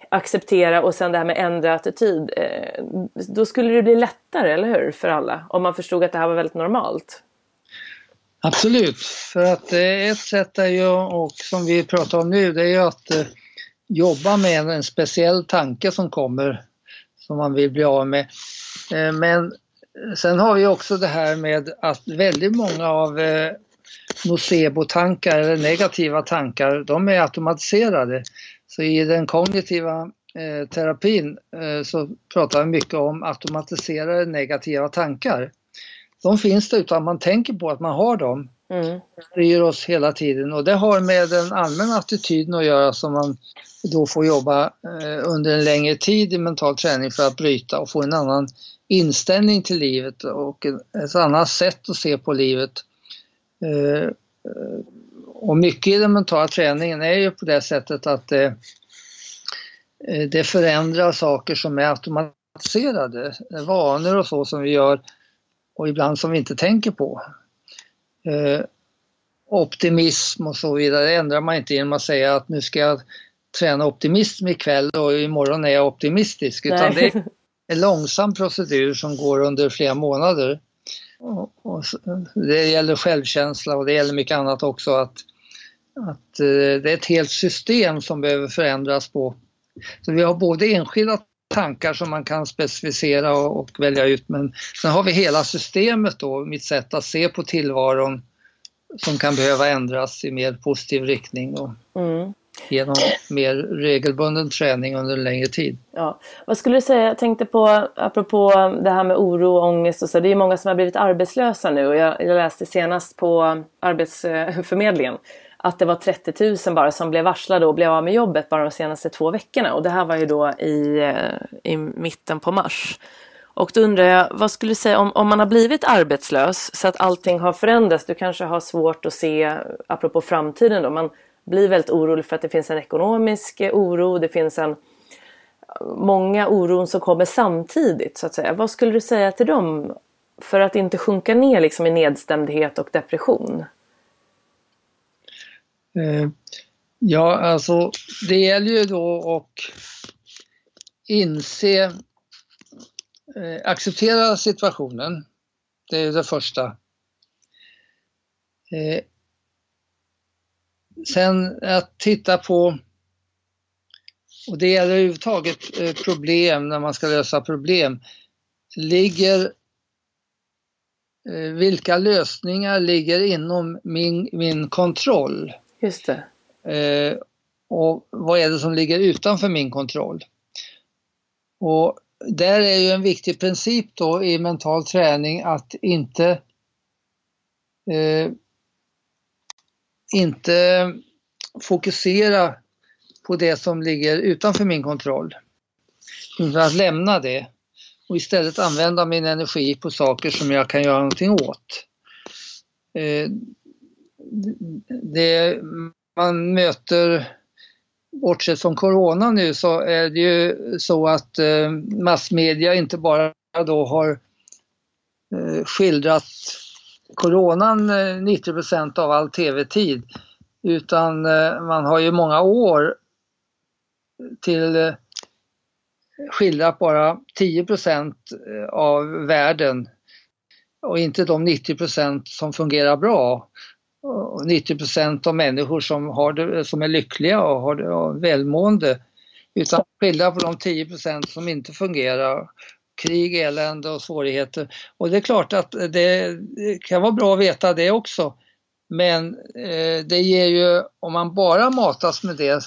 acceptera och sen det här med ändra attityd. Eh, då skulle det bli lättare, eller hur, för alla? Om man förstod att det här var väldigt normalt. Absolut, för att eh, ett sätt är ju, och som vi pratar om nu, det är ju att jobba med en speciell tanke som kommer som man vill bli av med. Men Sen har vi också det här med att väldigt många av eh, nocebo-tankar eller negativa tankar, de är automatiserade. Så i den kognitiva eh, terapin eh, så pratar vi mycket om automatiserade negativa tankar. De finns där utan man tänker på att man har dem. Mm. styr oss hela tiden och det har med den allmänna attityden att göra som man då får jobba eh, under en längre tid i mental träning för att bryta och få en annan inställning till livet och ett annat sätt att se på livet. Eh, och mycket i den mentala träningen är ju på det sättet att det, eh, det förändrar saker som är automatiserade, vanor och så som vi gör och ibland som vi inte tänker på. Eh, optimism och så vidare. Det ändrar man inte genom att säga att nu ska jag träna optimism ikväll och imorgon är jag optimistisk. Utan Nej. det en långsam procedur som går under flera månader. Och, och det gäller självkänsla och det gäller mycket annat också. Att, att eh, det är ett helt system som behöver förändras på. Så vi har både enskilda tankar som man kan specificera och, och välja ut men sen har vi hela systemet då, mitt sätt att se på tillvaron som kan behöva ändras i mer positiv riktning. Mm genom mer regelbunden träning under en längre tid. Ja. Vad skulle du säga, jag tänkte på, apropå det här med oro och ångest och så, det är många som har blivit arbetslösa nu och jag, jag läste senast på Arbetsförmedlingen att det var 30 000 bara som blev varslade och blev av med jobbet bara de senaste två veckorna och det här var ju då i, eh, i mitten på mars. Och då undrar jag, vad skulle du säga om, om man har blivit arbetslös så att allting har förändrats, du kanske har svårt att se, apropå framtiden då, man blir väldigt orolig för att det finns en ekonomisk eh, oro, det finns en många oron som kommer samtidigt så att säga. Vad skulle du säga till dem för att inte sjunka ner liksom i nedstämdhet och depression? Eh, ja, alltså det gäller ju då att inse, eh, acceptera situationen. Det är det första. Eh, Sen att titta på, och det gäller överhuvudtaget eh, problem när man ska lösa problem, ligger eh, vilka lösningar ligger inom min, min kontroll? Just det. Eh, och vad är det som ligger utanför min kontroll? Och där är ju en viktig princip då i mental träning att inte eh, inte fokusera på det som ligger utanför min kontroll. Utan att lämna det och istället använda min energi på saker som jag kan göra någonting åt. Eh, det, man möter, bortsett från Corona nu, så är det ju så att eh, massmedia inte bara då har eh, skildrat coronan eh, 90 procent av all tv-tid utan eh, man har ju många år till eh, skildrat bara 10% av världen och inte de 90% som fungerar bra. Och 90% av människor som, har det, som är lyckliga och har det, och välmående. Utan skilja på de 10% som inte fungerar krig, elände och svårigheter. Och det är klart att det kan vara bra att veta det också. Men eh, det ger ju, om man bara matas med det,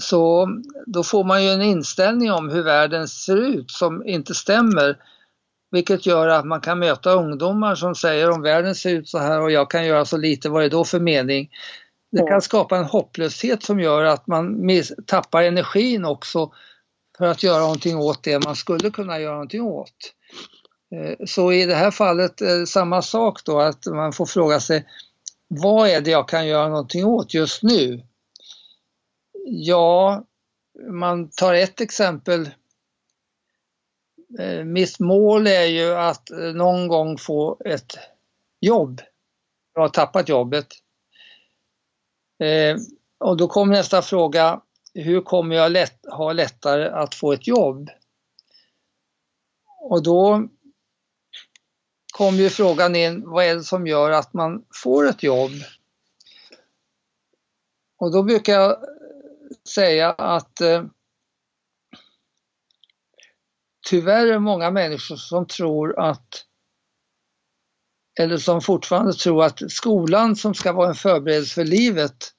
så då får man ju en inställning om hur världen ser ut som inte stämmer. Vilket gör att man kan möta ungdomar som säger om världen ser ut så här och jag kan göra så lite, vad är då för mening? Det kan skapa en hopplöshet som gör att man tappar energin också för att göra någonting åt det man skulle kunna göra någonting åt. Eh, så i det här fallet eh, samma sak då att man får fråga sig vad är det jag kan göra någonting åt just nu? Ja, man tar ett exempel. Eh, mitt mål är ju att någon gång få ett jobb. Jag har tappat jobbet. Och då kommer nästa fråga, hur kommer jag lätt, ha lättare att få ett jobb? Och då kom ju frågan in, vad är det som gör att man får ett jobb? Och då brukar jag säga att eh, tyvärr är det många människor som tror att eller som fortfarande tror att skolan som ska vara en förberedelse för livet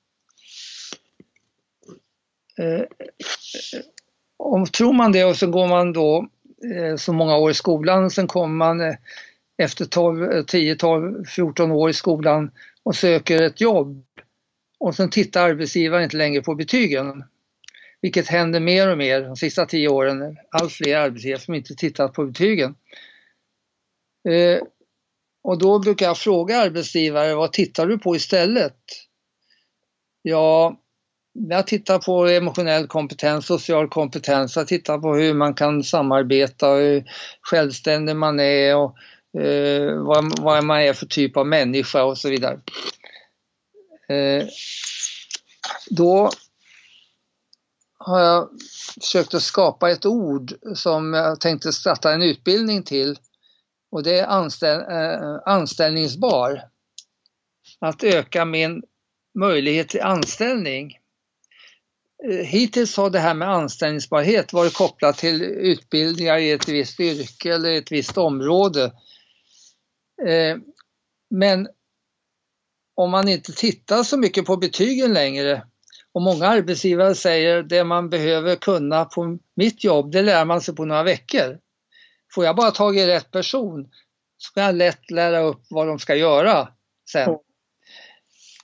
Eh, om tror man det och så går man då eh, så många år i skolan, sen kommer man eh, efter 12, 10, 12, 14 år i skolan och söker ett jobb. Och sen tittar arbetsgivaren inte längre på betygen. Vilket händer mer och mer de sista tio åren. Allt fler arbetsgivare som inte tittat på betygen. Eh, och då brukar jag fråga arbetsgivare, vad tittar du på istället? Ja, jag tittar på emotionell kompetens, social kompetens, jag tittar på hur man kan samarbeta, hur självständig man är och eh, vad, vad man är för typ av människa och så vidare. Eh, då har jag försökt att skapa ett ord som jag tänkte starta en utbildning till och det är anställ, eh, anställningsbar. Att öka min möjlighet till anställning. Eh, hittills har det här med anställningsbarhet varit kopplat till utbildningar i ett visst yrke eller ett visst område. Eh, men om man inte tittar så mycket på betygen längre och många arbetsgivare säger det man behöver kunna på mitt jobb, det lär man sig på några veckor. Får jag bara tag i rätt person så kan jag lätt lära upp vad de ska göra sen.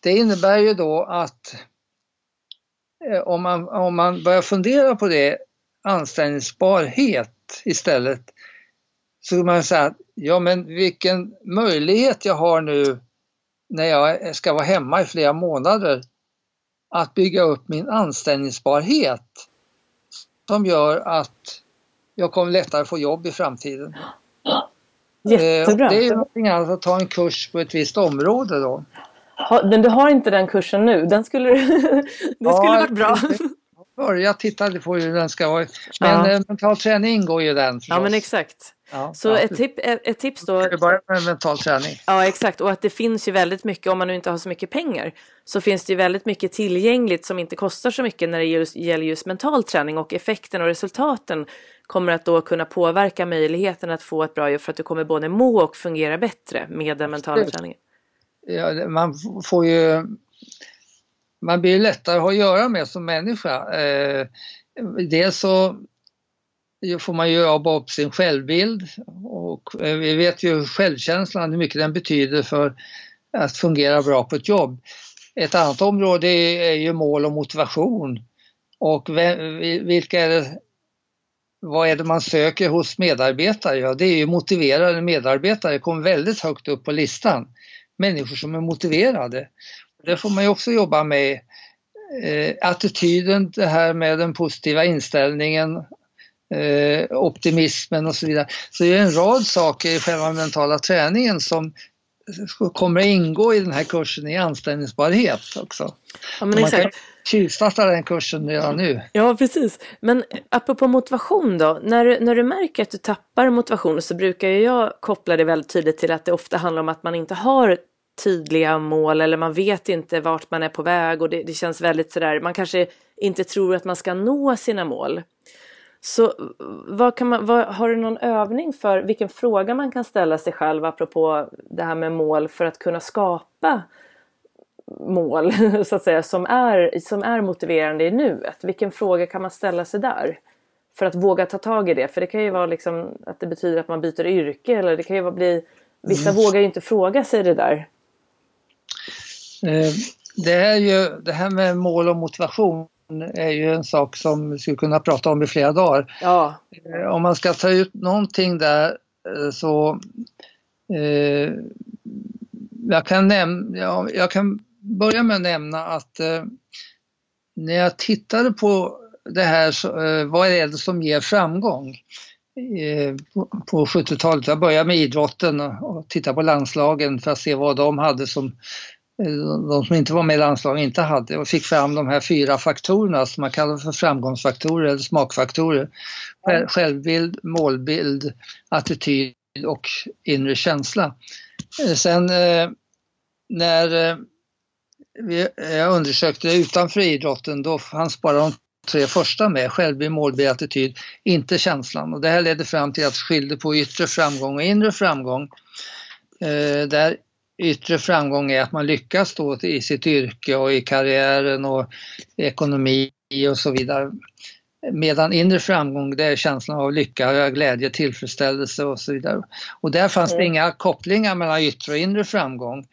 Det innebär ju då att om man, om man börjar fundera på det, anställningsbarhet istället, så kan man säga att ja men vilken möjlighet jag har nu när jag ska vara hemma i flera månader att bygga upp min anställningsbarhet som gör att jag kommer lättare få jobb i framtiden. Jättebra. Det är ju någonting annat att ta en kurs på ett visst område då. Men du har inte den kursen nu? Den skulle, det Ja, skulle varit bra. Börja titta på hur den ska vara. Men Ja. eh, mental träning ingår ju den förstås. Ja men exakt. Ja, Så ja. ett, tip, ett ett tips då. Vi börjar med mental träning. Ja exakt och att det finns ju väldigt mycket om man nu inte har så mycket pengar. Så finns det ju väldigt mycket tillgängligt som inte kostar så mycket när det just, gäller just mental träning och effekten och resultaten kommer att då kunna påverka möjligheten att få ett bra jobb för att du kommer både må och fungera bättre med den mentala Absolut. träningen. Ja, man får ju... Man blir lättare att ha att göra med som människa. Eh, dels så får man ju jobba upp sin självbild och eh, vi vet ju självkänslan, hur mycket den betyder för att fungera bra på ett jobb. Ett annat område är ju mål och motivation. Och vem, vilka är det, vad är det man söker hos medarbetare? Ja, det är ju motiverade medarbetare, det kommer väldigt högt upp på listan. Människor som är motiverade. Det får man ju också jobba med. Eh, attityden, det här med den positiva inställningen, eh, optimismen och så vidare. Så det är en rad saker i själva mentala träningen som kommer att ingå i den här kursen i anställningsbarhet också. Ja men exakt. Tjuvstarta den kursen redan nu. Ja, precis. Men apropå motivation då, när, när du märker att du tappar motivation så brukar jag koppla det väldigt tydligt till att det ofta handlar om att man inte har tydliga mål eller man vet inte vart man är på väg och det, det känns väldigt sådär, man kanske inte tror att man ska nå sina mål. Så vad kan man, vad, har du någon övning för vilken fråga man kan ställa sig själv apropå det här med mål för att kunna skapa mål så att säga som är, som är motiverande i nuet? Vilken fråga kan man ställa sig där? För att våga ta tag i det. För det kan ju vara liksom att det betyder att man byter yrke eller det kan ju bli Vissa vågar ju inte fråga sig det där. Eh, Det, är ju, det här med mål och motivation är ju en sak som vi skulle kunna prata om i flera dagar. Ja, Eh, Om man ska ta ut någonting där eh, så eh, jag, kan näm- ja, jag kan börja med att nämna att eh, när jag tittade på det här, så, eh, vad är det som ger framgång? Eh, på, på 70-talet, jag började med idrotten och, och tittade på landslagen för att se vad de hade som eh, de som inte var med i landslagen inte hade och fick fram de här fyra faktorerna som man kallar för framgångsfaktorer eller smakfaktorer. Själv- Självbild, målbild, attityd och inre känsla. Eh, Sen när vi, jag undersökte det utanför idrotten då fanns bara de tre första med, självbild, målbild, attityd, inte känslan. Och det här ledde fram till att skilde på yttre framgång och inre framgång. Eh, där yttre framgång är att man lyckas då i sitt yrke och i karriären och ekonomi och så vidare. Medan inre framgång det är känslan av lycka, glädje, tillfredsställelse och så vidare. Och där fanns det Mm. inga kopplingar mellan yttre och inre framgång.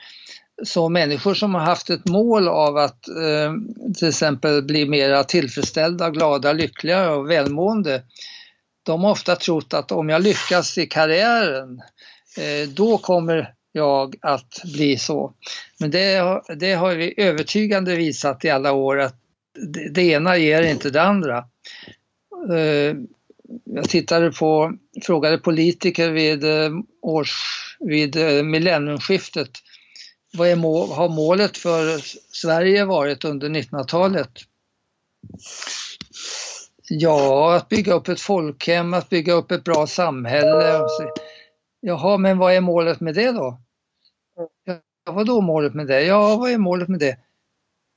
Så människor som har haft ett mål av att eh, till exempel bli mera tillfredsställda, glada, lyckliga och välmående, de har ofta trott att om jag lyckas i karriären, eh, då kommer jag att bli så. Men det, har- det har vi övertygande visat i alla år att det, det ena ger inte det andra. Eh, jag tittade på, frågade politiker vid, eh, års, vid eh, millenniumskiftet vad är mål, har målet för Sverige varit under 1900-talet? Ja, att bygga upp ett folkhem, att bygga upp ett bra samhälle. Jaha, men vad är målet med det då? Ja, vad då målet med det? Ja, vad är målet med det?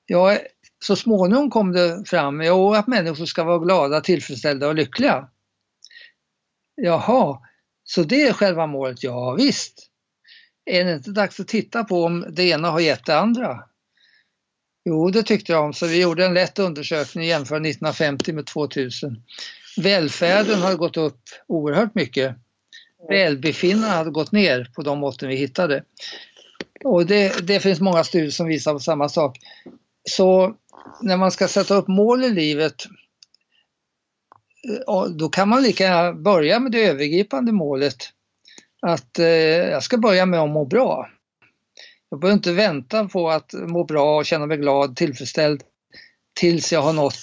Ja, så småningom kom det fram jo, att människor ska vara glada, tillfredsställda och lyckliga. Jaha, så det är själva målet? Ja, visst. Är det inte dags att titta på om det ena har gett det andra? Jo, det tyckte de, så vi gjorde en lätt undersökning och jämförde 1950 med 2000. Välfärden har gått upp oerhört mycket. Välbefinnandet hade gått ner på de måtten vi hittade. Och det, det finns många studier som visar på samma sak. Så när man ska sätta upp mål i livet eh, då kan man lika gärna börja med det övergripande målet. Att eh, jag ska börja med att må bra. Jag behöver inte vänta på att må bra och känna mig glad, tillfredsställd tills jag har nått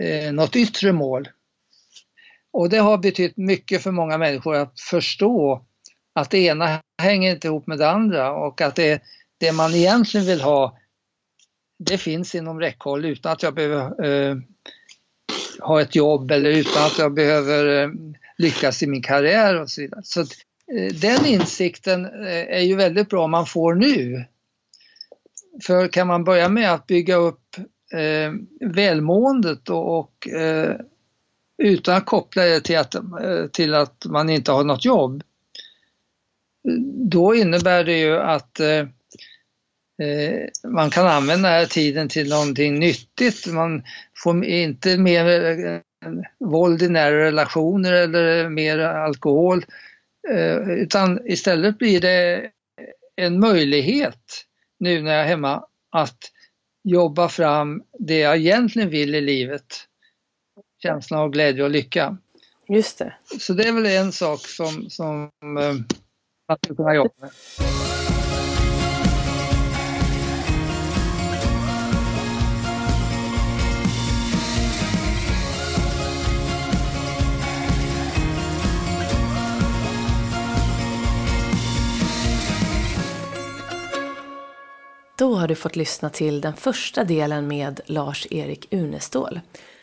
eh, något yttre mål. Och det har betytt mycket för många människor att förstå att det ena hänger inte ihop med det andra och att det, det man egentligen vill ha det finns inom räckhåll utan att jag behöver eh, ha ett jobb eller utan att jag behöver eh, lyckas i min karriär och så vidare. Så eh, Eh, den insikten eh, är ju väldigt bra om man får nu. För kan man börja med att bygga upp eh, välmåendet och, och eh, utan att koppla det till att, eh, till att man inte har något jobb, då innebär det ju att eh, man kan använda den här tiden till någonting nyttigt. Man får inte mer våld i nära relationer eller mer alkohol. Eh, utan istället blir det en möjlighet nu när jag är hemma att jobba fram det jag egentligen vill i livet. Känslan av glädje och lycka. Just det. Så det är väl en sak som, som man skulle kunna jobba med. Då har du fått lyssna till den första delen med Lars-Erik Unestål.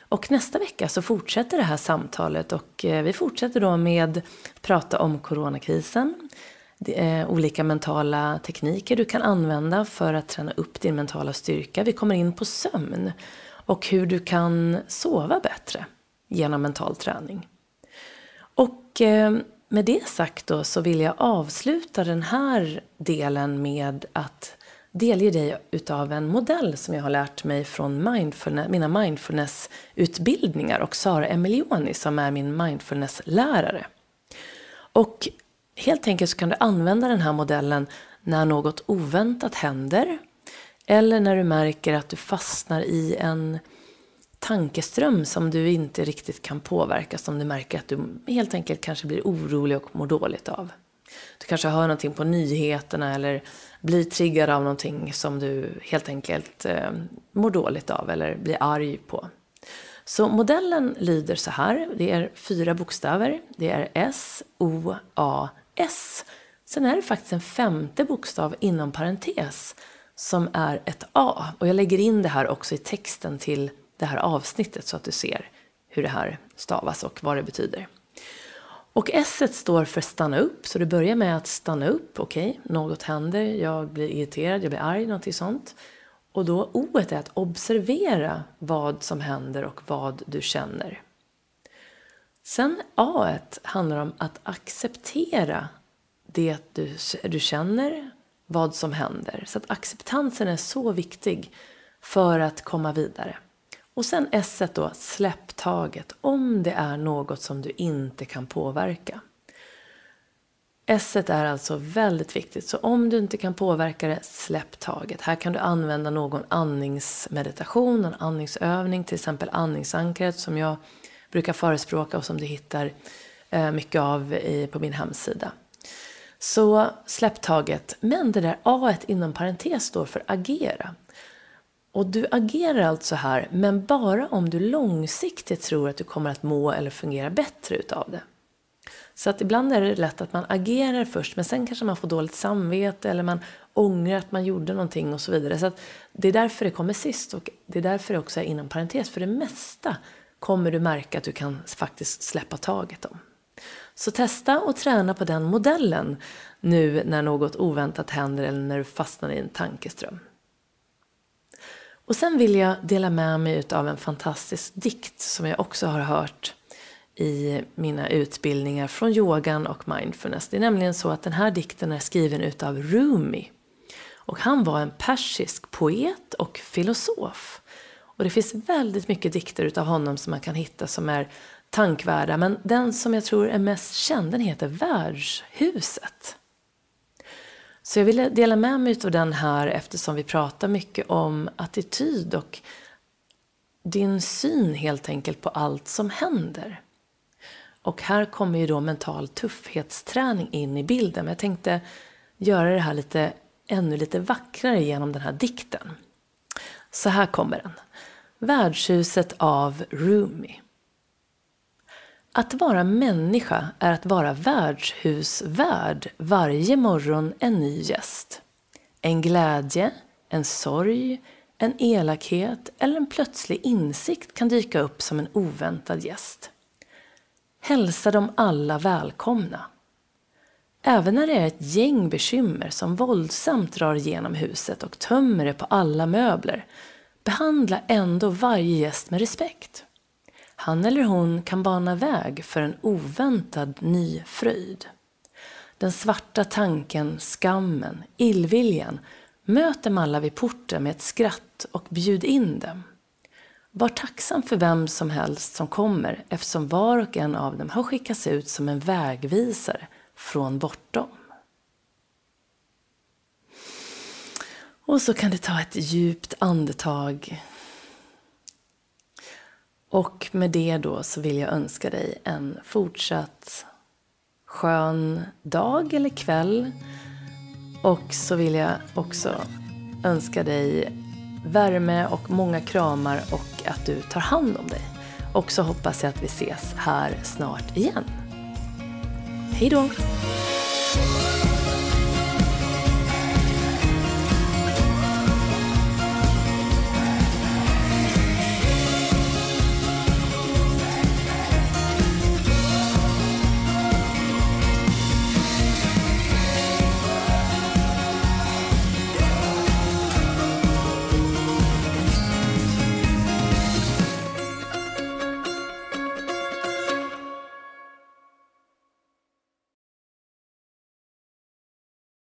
Och nästa vecka så fortsätter det här samtalet och eh, vi fortsätter då med att prata om coronakrisen, eh, olika mentala tekniker du kan använda för att träna upp din mentala styrka. Vi kommer in på sömn och hur du kan sova bättre genom mental träning. Och eh, med det sagt då så vill jag avsluta den här delen med att delge dig utav en modell som jag har lärt mig från mindfulness, mina mindfulness-utbildningar och Sara Emilioni som är min mindfulness-lärare. Och helt enkelt så kan du använda den här modellen när något oväntat händer eller när du märker att du fastnar i en tankeström som du inte riktigt kan påverka, som du märker att du helt enkelt kanske blir orolig och mår dåligt av. Du kanske hör någonting på nyheterna eller blir triggad av någonting som du helt enkelt eh, mår dåligt av eller blir arg på. Så modellen lyder så här. Det är fyra bokstäver. Det är S, O, A, S. Sen är det faktiskt en femte bokstav inom parentes som är ett A. Och jag lägger in det här också i texten till det här avsnittet så att du ser hur det här stavas och vad det betyder. Och S står för stanna upp, så du börjar med att stanna upp. Okej, okay, något händer, jag blir irriterad, jag blir arg, någonting sånt. Och då O är att observera vad som händer och vad du känner. Sen A handlar om att acceptera det du, du känner, vad som händer. Så att acceptansen är så viktig för att komma vidare. Och sen S då, släpp taget om det är något som du inte kan påverka. S är alltså väldigt viktigt, så om du inte kan påverka det, släpp taget. Här kan du använda någon andningsmeditation, en andningsövning, till exempel andningsankaret som jag brukar förespråka och som du hittar eh, mycket av på min hemsida. Så släpp taget. Men det där A inom parentes står för agera. Och du agerar alltså här, men bara om du långsiktigt tror att du kommer att må eller fungera bättre utav det. Så att ibland är det lätt att man agerar först men sen kanske man får dåligt samvete eller man ångrar att man gjorde någonting och så vidare. Så att det är därför det kommer sist och det är därför det också är inom parentes. För det mesta kommer du märka att du kan faktiskt släppa taget om. Så testa och träna på den modellen nu när något oväntat händer eller när du fastnar i en tankeström. Och sen vill jag dela med mig av en fantastisk dikt som jag också har hört i mina utbildningar från yogan och mindfulness. Det är nämligen så att den här dikten är skriven utav Rumi. Och han var en persisk poet och filosof. Och det finns väldigt mycket dikter utav honom som man kan hitta som är tankvärda. Men den som jag tror är mest känd den heter Värdshuset. Så jag ville dela med mig av den här eftersom vi pratar mycket om attityd och din syn helt enkelt på allt som händer. Och här kommer ju då mental tuffhetsträning in i bilden. Men jag tänkte göra det här lite, ännu lite vackrare genom den här dikten. Så här kommer den. Värdshuset av Rumi. Att vara människa är att vara värdshusvärd varje morgon en ny gäst. En glädje, en sorg, en elakhet eller en plötslig insikt kan dyka upp som en oväntad gäst. Hälsa dem alla välkomna. Även när det är ett gäng bekymmer som våldsamt drar igenom huset och tömmer det på alla möbler, behandla ändå varje gäst med respekt. Han eller hon kan bana väg för en oväntad ny fröjd. Den svarta tanken, skammen, illviljan möt dem alla vid porten med ett skratt och bjud in dem. Var tacksam för vem som helst som kommer eftersom var och en av dem har skickats ut som en vägvisare från bortom. Och så kan du ta ett djupt andetag och med det då så vill jag önska dig en fortsatt skön dag eller kväll. Och så vill jag också önska dig värme och många kramar och att du tar hand om dig. Och så hoppas jag att vi ses här snart igen. Hej då!